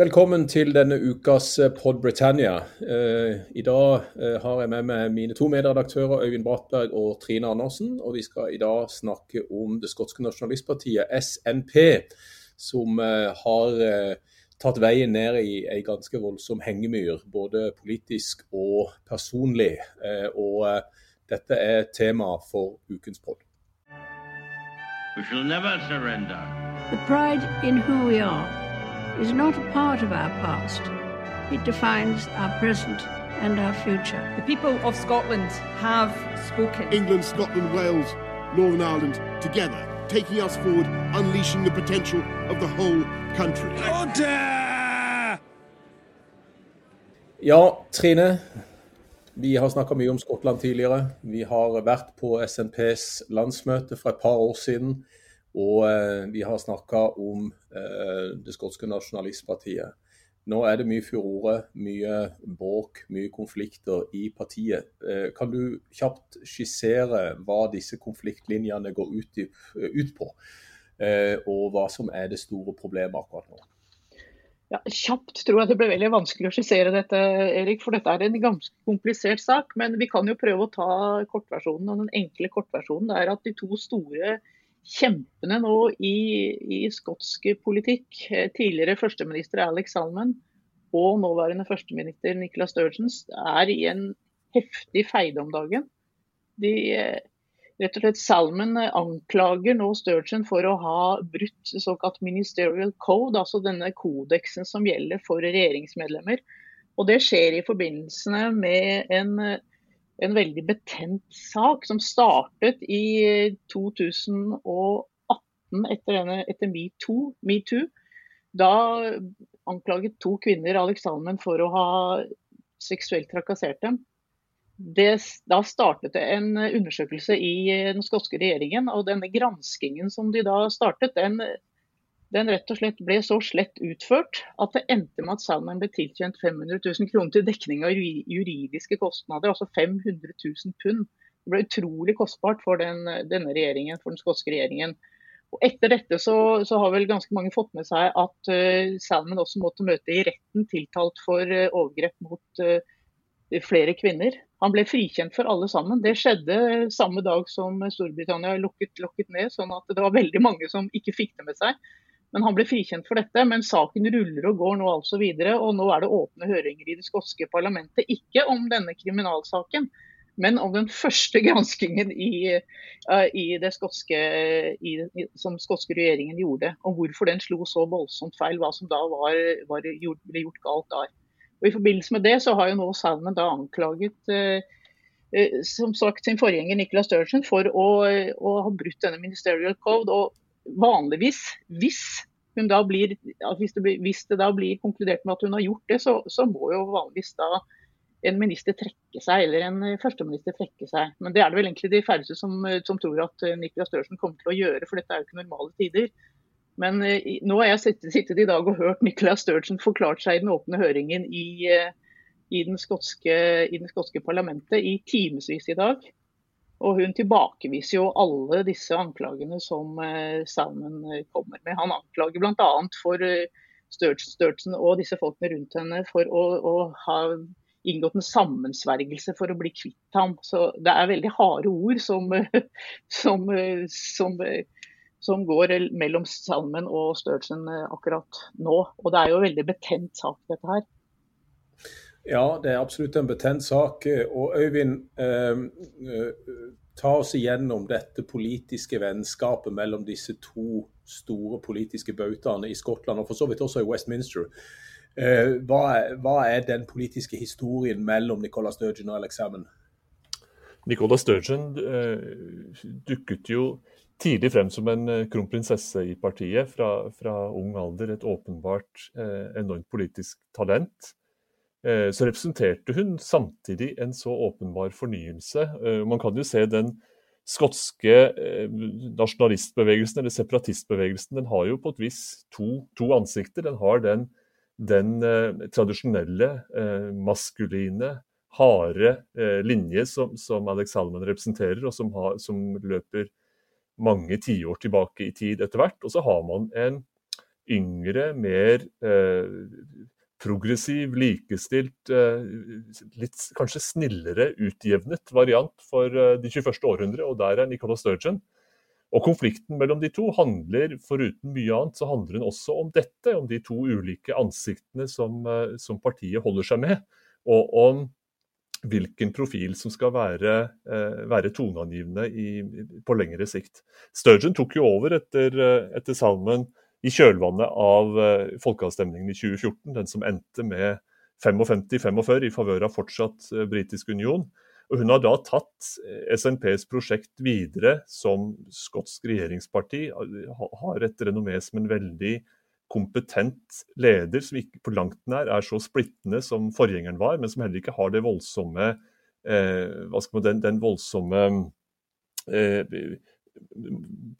Velkommen til denne ukas eh, Pod Britannia. Eh, I dag eh, har jeg med meg mine to medredaktører Øyvind Brattberg og Trine Andersen. Og vi skal i dag snakke om det skotske nasjonalistpartiet SNP, som har tatt veien ned i ei ganske voldsom hengemyr, både politisk og personlig. Og dette er tema for ukens pod. We shall never surrender. The pride in who we are is not a part of our past. It defines our present and our future. The people of Scotland have spoken. England, Scotland, Wales, Northern Ireland, together, taking us forward, unleashing the potential of the whole country. Order! Ja, Trine. Vi har snakka mye om Skottland tidligere. Vi har vært på SNPs landsmøte for et par år siden. Og eh, vi har snakka om eh, det skotske nasjonalistpartiet. Nå er det mye furore, mye bråk, mye konflikter i partiet. Eh, kan du kjapt skissere hva disse konfliktlinjene går ut, i, ut på? Og hva som er det store problemet akkurat nå? Ja, kjapt tror jeg det ble veldig vanskelig å skissere dette, Erik, for dette er en ganske komplisert sak. Men vi kan jo prøve å ta kortversjonen. og Den enkle kortversjonen er at de to store kjempene nå i, i skotsk politikk. Eh, tidligere førsteminister Alex Salman og nåværende førsteminister Nicolas Sturgeon er i en heftig feide om dagen. De, eh, rett og slett Salman anklager nå Sturgeon for å ha brutt såkalt ministerial code, altså denne kodeksen som gjelder for regjeringsmedlemmer. Og Det skjer i forbindelse med en en veldig betent sak som startet i 2018 etter, denne, etter metoo. Me da anklaget to kvinner Alex Salmen for å ha seksuelt trakassert dem. Det, da startet det en undersøkelse i den skotske regjeringen. og Denne granskingen som de da startet, den den rett og slett ble så slett utført at det endte med at Salman ble tilkjent 500 000 kroner til dekning av juridiske kostnader, altså 500 000 pund. Det ble utrolig kostbart for den, denne regjeringen, for den skotske regjeringen. Og etter dette så, så, har vel ganske mange fått med seg at uh, Salman også måtte møte i retten tiltalt for uh, overgrep mot uh, flere kvinner. Han ble frikjent for alle sammen. Det skjedde samme dag som Storbritannia lukket, lukket ned, sånn at det var veldig mange som ikke fikk det med seg. Men han ble frikjent for dette. Men saken ruller og går nå altså videre. Og nå er det åpne høringer i det skotske parlamentet. Ikke om denne kriminalsaken, men om den første granskingen i, uh, i det skotske, i, som skotske regjeringen gjorde. Om hvorfor den slo så voldsomt feil. Hva som da var, var, ble gjort galt der. Og I forbindelse med det så har jo nå Salman da anklaget uh, som sagt sin forgjenger Nicola Sturgeon for å, å, ha brutt denne ministerial code. og vanligvis, hvis, blir, hvis, det, hvis, det, da blir konkludert med at hun har gjort det, så, så, må jo vanligvis da en minister trekke seg, eller en førsteminister trekke seg. Men det er det vel egentlig de færreste som, som tror at Nicolas Størsen kommer til å gjøre, for dette er jo ikke normale tider. Men eh, nå har jeg sittet, sittet, i dag og hørt Nicolas Sturgeon forklart seg i den åpne høringen i, uh, i, den skotske, i, den skotske, parlamentet i timevis i dag. Og hun tilbakeviser jo alle disse anklagene som Salman eh, kommer med. Han anklager bl.a. for eh, Sturgeon og disse folkene rundt henne for å, å, ha inngått en sammensvergelse for å bli kvitt ham. Så det er veldig harde ord som, som, som, som går mellom Salmen og Sturgeon akkurat nå. Og det er jo en veldig betent sak, dette her. Ja, det er absolutt en betent sak. Og Øyvind, eh, eh, ta oss igjennom dette politiske vennskapet mellom disse to store politiske bautaene i Skottland, og for så vidt også i Westminster. Eh, hva, er, hva, er, den politiske historien mellom Nicola Sturgeon og Alex Hammond? Nicola Sturgeon eh, dukket jo tidlig frem som en eh, kronprinsesse i partiet fra, fra ung alder. Et åpenbart eh, enormt politisk talent. Eh, så representerte hun samtidig en så åpenbar fornyelse. Eh, man kan jo se den skotske eh, nasjonalistbevegelsen, eller separatistbevegelsen, den har jo på et vis to, to ansikter. Den har den, den tradisjonelle, maskuline, harde linje som, som Alex Salman representerer, og som, har, som løper mange tiår tilbake i tid etter hvert. Og så har man en yngre, mer eh, progressiv, likestilt, litt kanskje snillere utjevnet variant for de 21. århundre, og der er Nicola Sturgeon. Og Konflikten mellom de to handler, foruten mye annet, så handler den også om dette. Om de to ulike ansiktene som, som partiet holder seg med. Og om hvilken profil som skal være, være toneangivende på lengre sikt. Sturgeon tok jo over etter, etter salmen i kjølvannet av eh, folkeavstemningen i 2014, den som endte med 55-45 i favør av fortsatt eh, britisk union. Og Hun har da tatt eh, SNPs prosjekt videre som skotsk regjeringsparti. Har et renommé som en veldig kompetent leder, som ikke på langt nær er så splittende som forgjengeren var, men som heller ikke har det voldsomme eh, hva skal man, den, den voldsomme eh,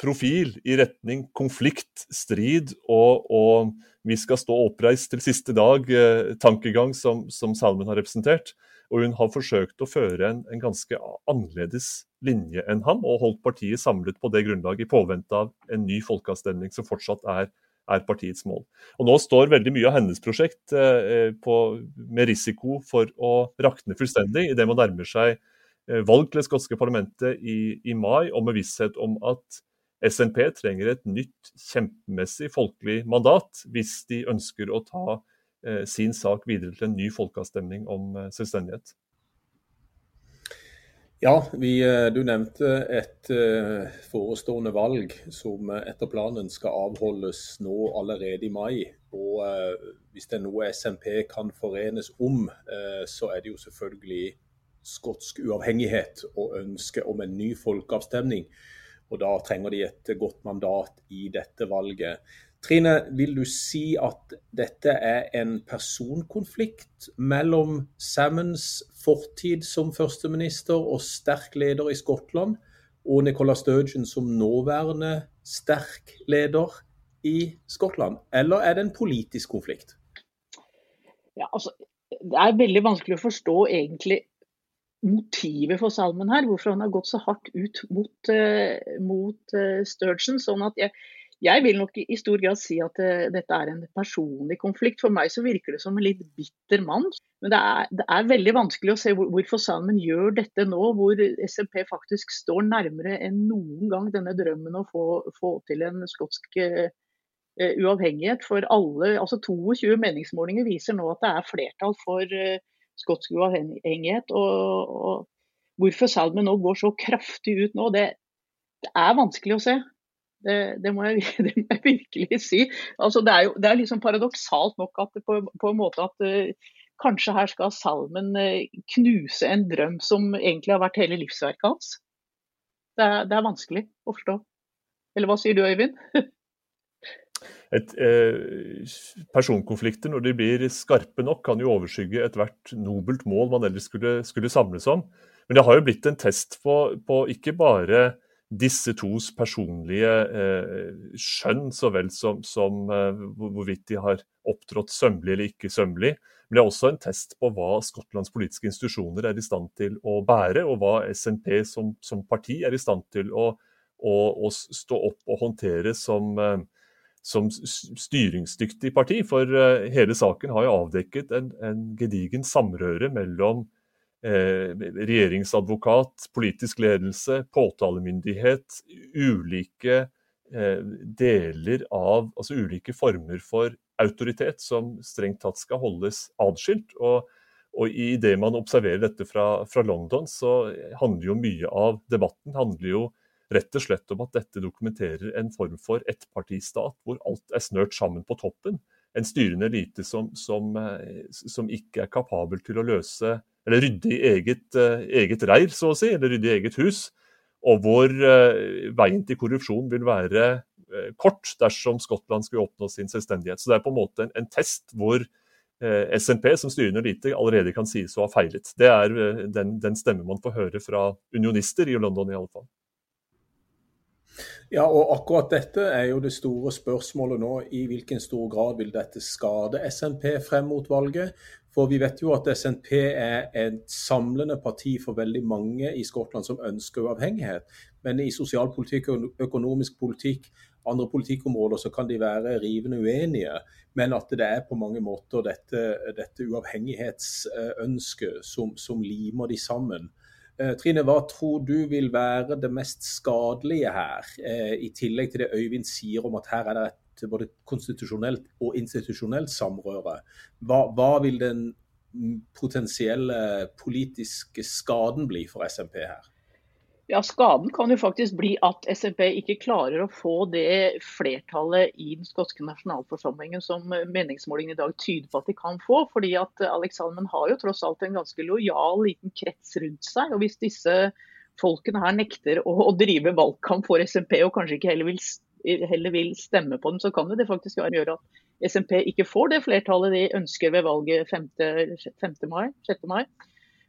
profil i retning konflikt, strid og, og vi skal stå oppreist til siste dag-tankegang eh, som, som, Salmen har representert. Og hun har forsøkt å føre en, en, ganske annerledes linje enn ham, og holdt partiet samlet på det grunnlaget i påvente av en ny folkeavstemning som fortsatt er, er, partiets mål. Og Nå står veldig mye av hennes prosjekt eh, på, med risiko for å rakne fullstendig idet man nærmer seg Eh, valg til det skotske parlamentet i, i, mai, og med visshet om at SNP trenger et nytt kjempemessig folkelig mandat hvis de ønsker å ta eh, sin sak videre til en ny folkeavstemning om eh, selvstendighet. Ja, vi, eh, du nevnte et uh, forestående valg som etter planen skal avholdes nå allerede i mai. Og Hvis det er noe SNP kan forenes om, så er det jo selvfølgelig skotsk uavhengighet og ønske om en ny folkeavstemning. Og Da trenger de et godt mandat i dette valget. Trine, vil du si at dette er en personkonflikt mellom Sammons fortid som førsteminister og sterk leder i Skottland, og Nicola Sturgeon som nåværende sterk leder i Skottland? Eller er det en politisk konflikt? Ja, altså, det er veldig vanskelig å forstå egentlig motivet for salmen her, hvorfor han har gått så hardt ut mot, uh, mot uh, Sturgeon. sånn at jeg, jeg, vil nok i stor grad si at uh, dette er en personlig konflikt. For meg så virker det som en litt bitter mann. Men det er, det er veldig vanskelig å se hvor, hvorfor Salmen gjør dette nå, hvor SMP faktisk står nærmere enn noen gang denne drømmen å få, få til en skotsk uavhengighet for alle. altså 22 meningsmålinger viser nå at det er flertall for skotsk uavhengighet. Og, og, hvorfor Salmen nå går så kraftig ut nå, det, det er vanskelig å se. Det, det, må jeg, det, må jeg, virkelig si. Altså, det er jo det er liksom paradoksalt nok at på, på, en måte at uh, kanskje her skal Salmen uh, knuse en drøm som egentlig har vært hele livsverket hans. Det er, det er vanskelig å forstå. Eller hva sier du, Øyvind? et, eh, personkonflikter, når de blir skarpe nok, kan jo overskygge ethvert nobelt mål man ellers skulle, skulle, samles om. Men det har jo blitt en test på, på ikke bare disse tos personlige eh, skjønn, så vel som, som eh, hvorvidt de har opptrådt sømmelig eller ikke sømmelig. Men det er også en test på hva Skottlands politiske institusjoner er i stand til å bære, og hva SNP som, som parti er i stand til å, å, å stå opp og håndtere som, eh, som styringsdyktig parti. For uh, hele saken har jo avdekket en, en gedigen samrøre mellom eh, regjeringsadvokat, politisk ledelse, påtalemyndighet, ulike eh, deler av Altså ulike former for autoritet som strengt tatt skal holdes adskilt. Og, og i det man observerer dette fra, fra London, så handler jo mye av debatten handler jo rett og slett om at dette dokumenterer en form for ettpartistat hvor alt er snørt sammen på toppen. En styrende elite som, som, eh, som ikke er kapabel til å løse eller rydde i eget, uh, eget reir, så å si, eller rydde i eget hus. Og hvor uh, veien til korrupsjon vil være kort dersom Skottland skulle oppnå sin selvstendighet. Så det er på en måte en, en test hvor SNP som styrende elite allerede kan sies å ha feilet. Det er den, den stemme man får høre fra unionister i London i alle fall. Ja, og akkurat dette er jo det store spørsmålet nå. I hvilken stor grad vil dette skade SNP frem mot valget? For vi vet jo at SNP er et samlende parti for veldig mange i Skottland som ønsker uavhengighet. Men i sosialpolitikk og økonomisk politikk andre politikkområder så kan de være rivende uenige, men at det er på mange måter dette, dette uavhengighetsønsket som, som, limer de sammen. Eh, Trine, hva tror du vil være det mest skadelige her, eh, i tillegg til det Øyvind sier om at her er det et både konstitusjonelt og institusjonelt samrøre. Hva, hva vil den potensielle politiske skaden bli for SMP her? Ja, Skaden kan jo faktisk bli at SMP ikke klarer å få det flertallet i den skotske nasjonalforsamlingen som meningsmålingene i dag tyder på at de kan få. fordi at Alex har jo tross alt en ganske lojal liten krets rundt seg. og Hvis disse folkene her nekter å, drive valgkamp for SMP og kanskje ikke heller vil, heller vil stemme på dem, så kan det faktisk gjøre at SMP ikke får det flertallet de ønsker ved valget 5. 5. mai. 6. mai.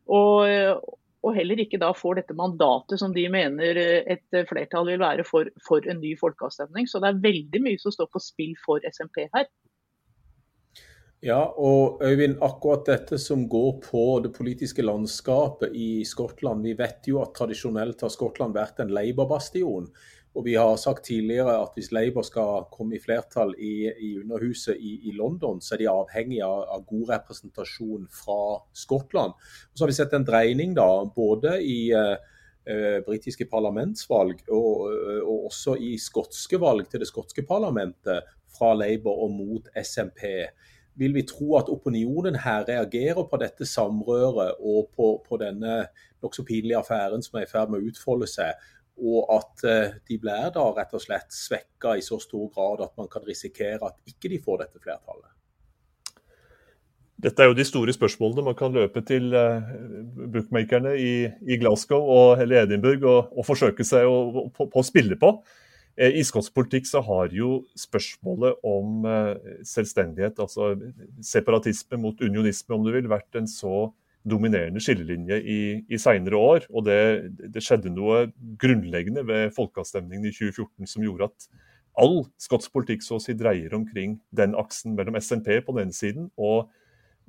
Og, og heller ikke da får dette mandatet som de mener eh, et eh, flertall vil være for, for, en ny folkeavstemning. Så det er veldig mye som står på spill for SMP her. Ja, og Øyvind, akkurat dette som går på det politiske landskapet i Skottland. Vi vet jo at tradisjonelt har Skottland vært en Labour-bastion. Og vi har sagt tidligere at hvis Labour skal komme i flertall i, i Underhuset i, i, London, så er de avhengig av, av, god representasjon fra Skottland. Og så har vi sett en dreining da, både i eh, britiske parlamentsvalg og, og, også i skotske valg til det skotske parlamentet fra Labour og mot SMP. Vil vi tro at opinionen her reagerer på dette samrøret og på, på denne nokså pinlige affæren som er i ferd med å utfolde seg, og at eh, de blir da rett og slett svekka i så stor grad at man kan risikere at ikke de får dette flertallet. Dette er jo de store spørsmålene man kan løpe til uh, bookmakerne i, i, Glasgow og, eller Edinburgh og, og forsøke seg å, på, på, å spille på. Eh, I skotsk politikk så har jo spørsmålet om uh, selvstendighet, altså separatisme mot unionisme, om du vil, vært en så dominerende skillelinje i, i seinere år. Og det, det, skjedde noe grunnleggende ved folkeavstemningen i 2014 som gjorde at all skotsk politikk så å si dreier omkring den aksen mellom SNP på den ene siden og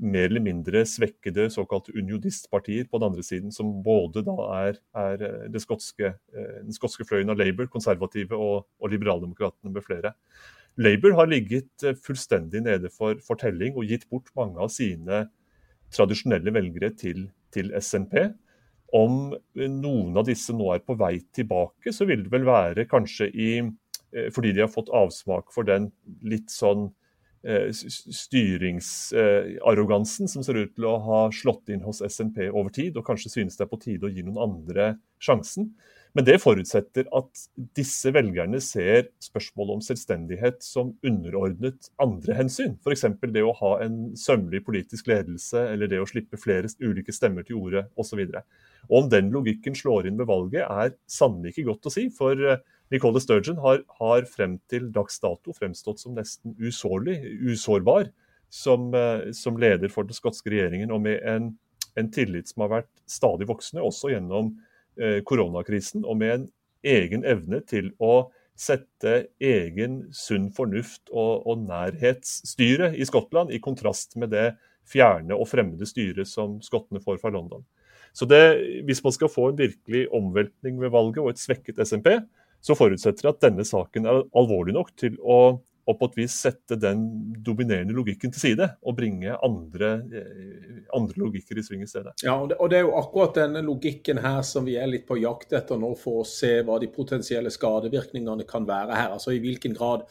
mer eller mindre svekkede såkalte unionistpartier på den andre siden, som både da er, er eh, skotske, eh, den skotske fløyen av Labour, konservative og, og liberaldemokratene med flere. Labour har ligget eh, fullstendig nede for fortelling og gitt bort mange av sine tradisjonelle velgere til, til, SNP. Om noen av disse nå er på vei tilbake, så vil det vel være kanskje i Fordi de har fått avsmak for den litt sånn styringsarrogansen som ser ut til å ha slått inn hos SNP over tid, og kanskje synes det er på tide å gi noen andre sjansen. Men det forutsetter at disse velgerne ser spørsmålet om selvstendighet som underordnet andre hensyn. F.eks. det å ha en sømmelig politisk ledelse, eller det å slippe flere ulike stemmer til orde osv. Om den logikken slår inn ved valget, er sannelig ikke godt å si. For eh, Nicole Sturgeon har, har frem til dags dato fremstått som nesten usårlig, usårbar som, eh, som leder for den skotske regjeringen, og med en, en tillit som har vært stadig voksende, også gjennom Eh, koronakrisen, og med en egen evne til å sette egen sunn fornuft og, og nærhetsstyre i Skottland, i kontrast med det fjerne og fremmede styret som skottene får fra London. Så det, Hvis man skal få en virkelig omveltning ved valget og et svekket SNP, så forutsetter det at denne saken er alvorlig nok til å og på et vis sette den dominerende logikken til side og bringe andre, eh, andre logikker i sving i stedet. Ja, og det, og det, er jo akkurat denne logikken her som vi er litt på jakt etter nå, for å se hva de potensielle skadevirkningene kan være her. Altså I hvilken grad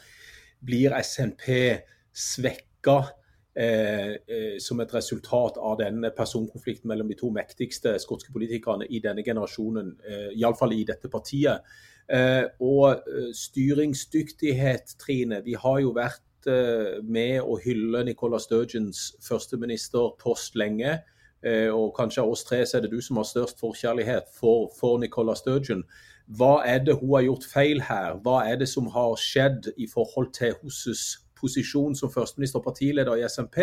blir SNP svekka eh, eh, som et resultat av denne personkonflikten mellom de to mektigste skotske politikerne i denne generasjonen, eh, iallfall i dette partiet. Eh, og eh, styringsdyktighet, Trine. Vi har jo vært eh, med å hylle Nicola Sturgeons førsteministerpost lenge. Og kanskje av oss tre så er det du som har størst forkjærlighet for, for Nicola Sturgeon. Hva er det hun har gjort feil her? Hva er det som har skjedd i forhold til hennes posisjon som førsteminister og partileder i SMP,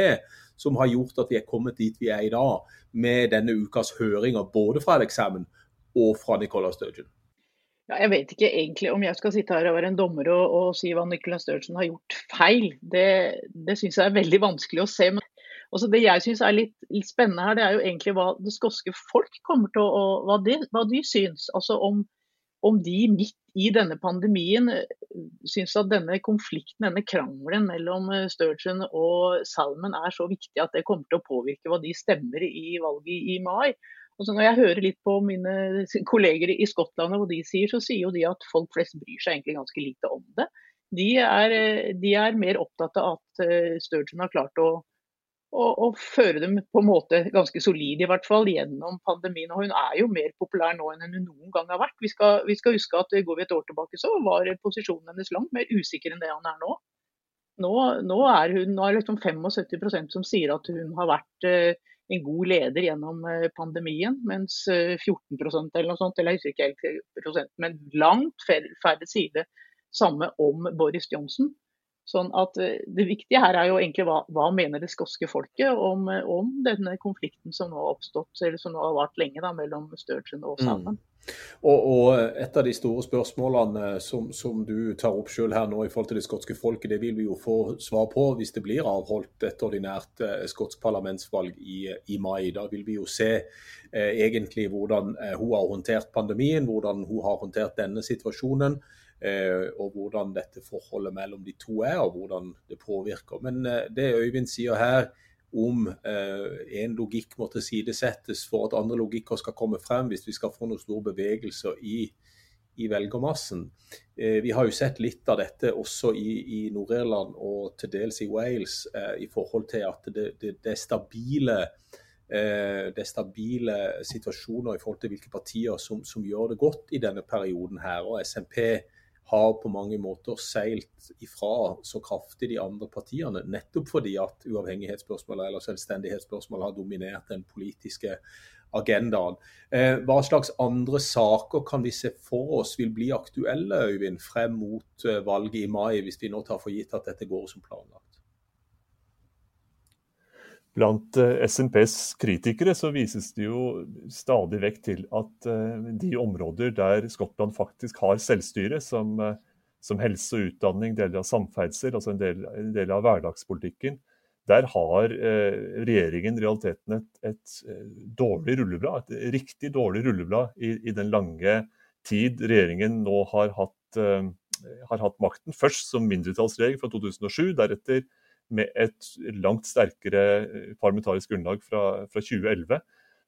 som har gjort at vi er kommet dit vi er i dag, med denne ukas høringer både fra Alex og fra Nicola Sturgeon? Ja, jeg vet ikke egentlig om jeg skal sitte her og være en dommer og, og si hva Nicolas Sturgeon har gjort feil. Det, det syns jeg er veldig vanskelig å se. Men også det jeg syns er litt, litt, spennende her, det er jo egentlig hva det skotske folk kommer til å hva de, hva de syns. Altså om om de midt i denne pandemien syns at denne konflikten, denne krangelen mellom Sturgeon og Salman er så viktig at det kommer til å påvirke hva de stemmer i valget i mai. Altså når jeg hører litt på mine kolleger i Skottland og hva de sier, så sier jo de at folk flest bryr seg egentlig ganske lite om det. De er, de er mer opptatt av at Sturgeon har klart å å, å, føre dem på en måte ganske solid i hvert fall gjennom pandemien. Og Hun er jo mer populær nå enn hun noen gang har vært. Vi skal, vi skal huske at Går vi et år tilbake, så var posisjonen hennes langt mer usikker enn det han er nå. Nå, nå er hun nå er liksom 75% som sier at hun har vært eh, en god leder gjennom eh, pandemien, mens 14 eh, eller noe sånt, eller jeg husker ikke helt prosent, men langt færre sier det samme om Boris Johnson. Sånn at eh, Det viktige her er jo egentlig hva, hva mener det skotske folket om, eh, om, denne konflikten som nå har oppstått, eller som nå har vart lenge da, mellom Sturgeon og Salman. Mm. Og, og, Et av de store spørsmålene som, som du tar opp selv her nå i forhold til det skotske folket, det vil vi jo få svar på hvis det blir avholdt et ordinært eh, skotsk parlamentsvalg i, i, mai. Da vil vi jo se eh, egentlig hvordan eh, hun har håndtert pandemien, hvordan hun har håndtert denne situasjonen. Eh, og hvordan dette forholdet mellom de to er, og hvordan det påvirker. Men eh, det Øyvind sier her om eh, en logikk må tilsidesettes for at andre logikker skal komme frem, hvis vi skal få noen store bevegelser i, i velgermassen. Vi har jo sett litt av dette også i, i Nord-Irland og til dels i Wales, i forhold til at det, det, det er stabile det er stabile situasjoner i forhold til hvilke partier som, som gjør det godt i denne perioden her. Og SNP har på mange måter seilt ifra så kraftig de andre partiene, nettopp fordi at uavhengighetsspørsmålet eller selvstendighetsspørsmålet har dominert den politiske agendaen. Eh, hva slags andre saker kan vi se for oss vil bli aktuelle Øyvind, frem mot eh, valget i mai, hvis vi nå tar for gitt at dette går som planlagt? Blant eh, SNPs kritikere så vises det jo stadig vekk til at eh, de områder der Skottland faktisk har selvstyre, som, eh, som helse og utdanning, deler av samferdsel, altså en del, en del av hverdagspolitikken, der har regjeringen i realiteten et, et, dårlig rulleblad, et riktig dårlig rulleblad i, i den lange tid regjeringen nå har hatt, har hatt makten. Først som mindretallsregjering fra 2007, deretter med et langt sterkere eh, parlamentarisk grunnlag fra, fra 2011,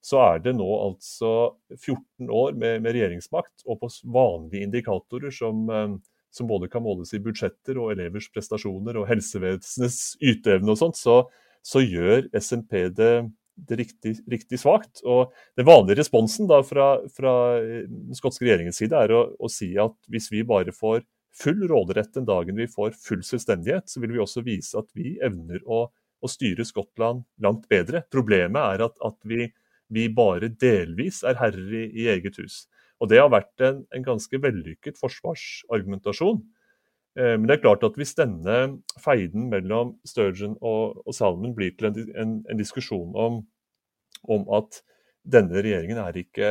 så er det nå altså 14 år med, med regjeringsmakt, og på vanlige indikatorer som, eh, som, både kan måles i budsjetter og elevers prestasjoner og helsevesenets yteevne og sånt, så, så gjør SNP det, det riktig, riktig, svakt. Og Den vanlige responsen da fra, fra den skotske regjeringens side er å, å si at hvis vi bare får full råderett den dagen vi får full selvstendighet, så vil vi også vise at vi evner å, å styre Skottland langt bedre. Problemet er at, at vi, vi, bare delvis er herrer i, i, eget hus. Og Det har vært en, en ganske vellykket forsvarsargumentasjon. Eh, men det er klart at hvis denne feiden mellom Sturgeon og, og Salmon blir til en, en, en diskusjon om, om at denne regjeringen er ikke,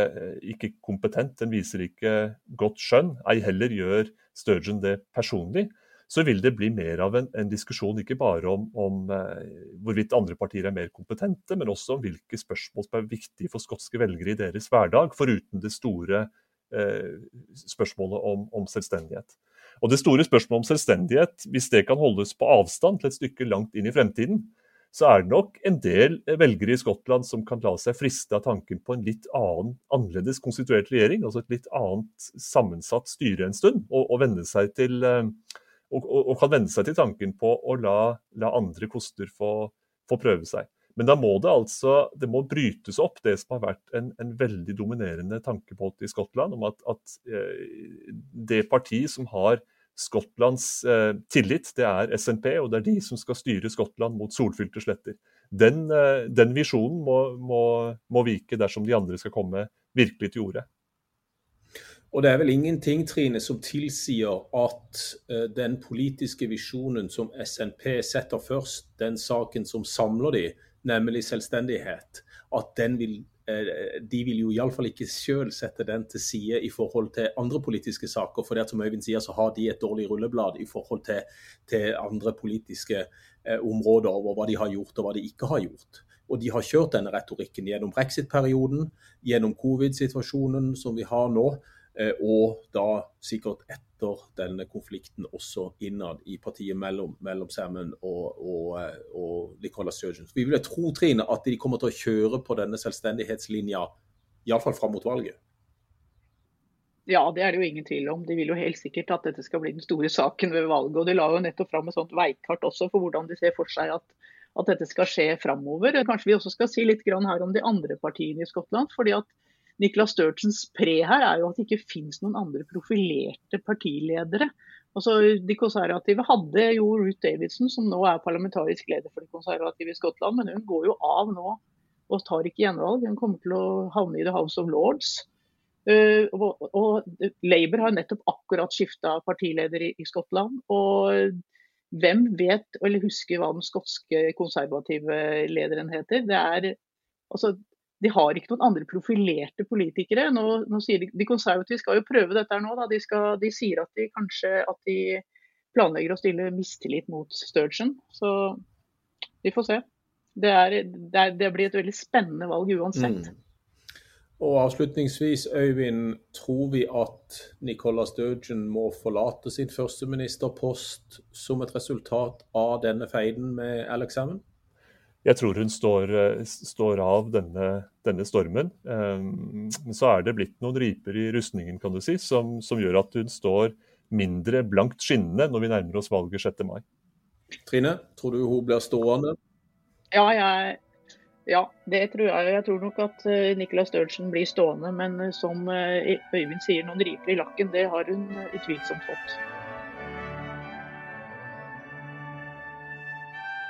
ikke, kompetent, den viser ikke godt skjønn. Ei heller gjør Sturgeon det personlig. Så vil det bli mer av en, en diskusjon ikke bare om, om eh, hvorvidt andre partier er mer kompetente, men også om hvilke spørsmål som er viktige for skotske velgere i deres hverdag, foruten det store eh, spørsmålet om, om selvstendighet. Og Det store spørsmålet om selvstendighet, hvis det kan holdes på avstand til et stykke langt inn i fremtiden, så er det nok en del velgere i Skottland som kan la seg friste av tanken på en litt annen, annerledes konstituert regjering, altså et litt annet sammensatt styre en stund, og, og, til, eh, og, og, kan venne seg til tanken på å la, la andre koster få, få, prøve seg. Men da må det altså det må brytes opp, det som har vært en, en veldig dominerende tankemåte i Skottland, om at, at eh, det parti som har Skottlands eh, tillit, det er SNP, og det er de som skal styre Skottland mot solfylte sletter. Den, eh, den visjonen må, må, må, vike dersom de andre skal komme virkelig til orde. Og Det er vel ingenting Trine, som tilsier at eh, den politiske visjonen som SNP setter først, den saken som samler de, nemlig selvstendighet, at den vil de vil jo iallfall ikke selv sette den til side i forhold til andre politiske saker. For det som Øyvind sier, så har de et dårlig rulleblad i forhold til, til andre politiske eh, områder over hva de har gjort og hva de ikke har gjort. Og de har kjørt denne retorikken gjennom brexit-perioden, gjennom covid-situasjonen som vi har nå. Eh, og da sikkert etter denne konflikten også innad i partiet mellom, mellom Salmon og, og, eh, og Nicola Sturgeon. Vi vil tro Trine, at de kommer til å kjøre på denne selvstendighetslinja, iallfall fram mot valget. Ja, det er det jo ingen tvil om. De vil jo helt sikkert at dette skal bli den store saken ved valget. og De la jo nettopp fram et sånt veikart også for hvordan de ser for seg at, at dette skal skje framover. Kanskje vi også skal si litt her om de andre partiene i Skottland. fordi at Nicolas Sturgeons pre her er jo at det ikke finnes noen andre profilerte partiledere. Altså, de konservative hadde jo Ruth Davidson, som nå er parlamentarisk leder for de konservative i Skottland, men hun går jo av nå og tar ikke gjenvalg. Hun kommer til å havne i The House of Lords. Uh, og, og, Labour har nettopp akkurat skifta partileder i, i, Skottland. Og hvem vet eller husker hva den skotske konservative lederen heter? Det er, altså, de har ikke noen andre profilerte politikere. Nå, nå sier de, de, konservative skal jo prøve dette her nå. De, skal, de, sier at de kanskje at de planlegger å stille mistillit mot Sturgeon. Så vi får se. Det, er, det, er, det blir et veldig spennende valg uansett. Mm. Og avslutningsvis, Øyvind, tror vi at Nicola Sturgeon må forlate sin førsteministerpost som et resultat av denne feiden med Alex Salmon? Jeg tror hun står, eh, står av denne, denne, stormen. Men ehm, så er det blitt noen riper i rustningen kan du si, som, som, gjør at hun står mindre blankt skinnende når vi nærmer oss valget 6. mai. Trine, tror du hun blir stående? Ja, jeg, ja, det tror jeg. Jeg tror nok at Nicolas Nicola Sturgeon blir stående. Men eh, som Øyvind sier, noen riper i lakken, det har hun utvilsomt fått.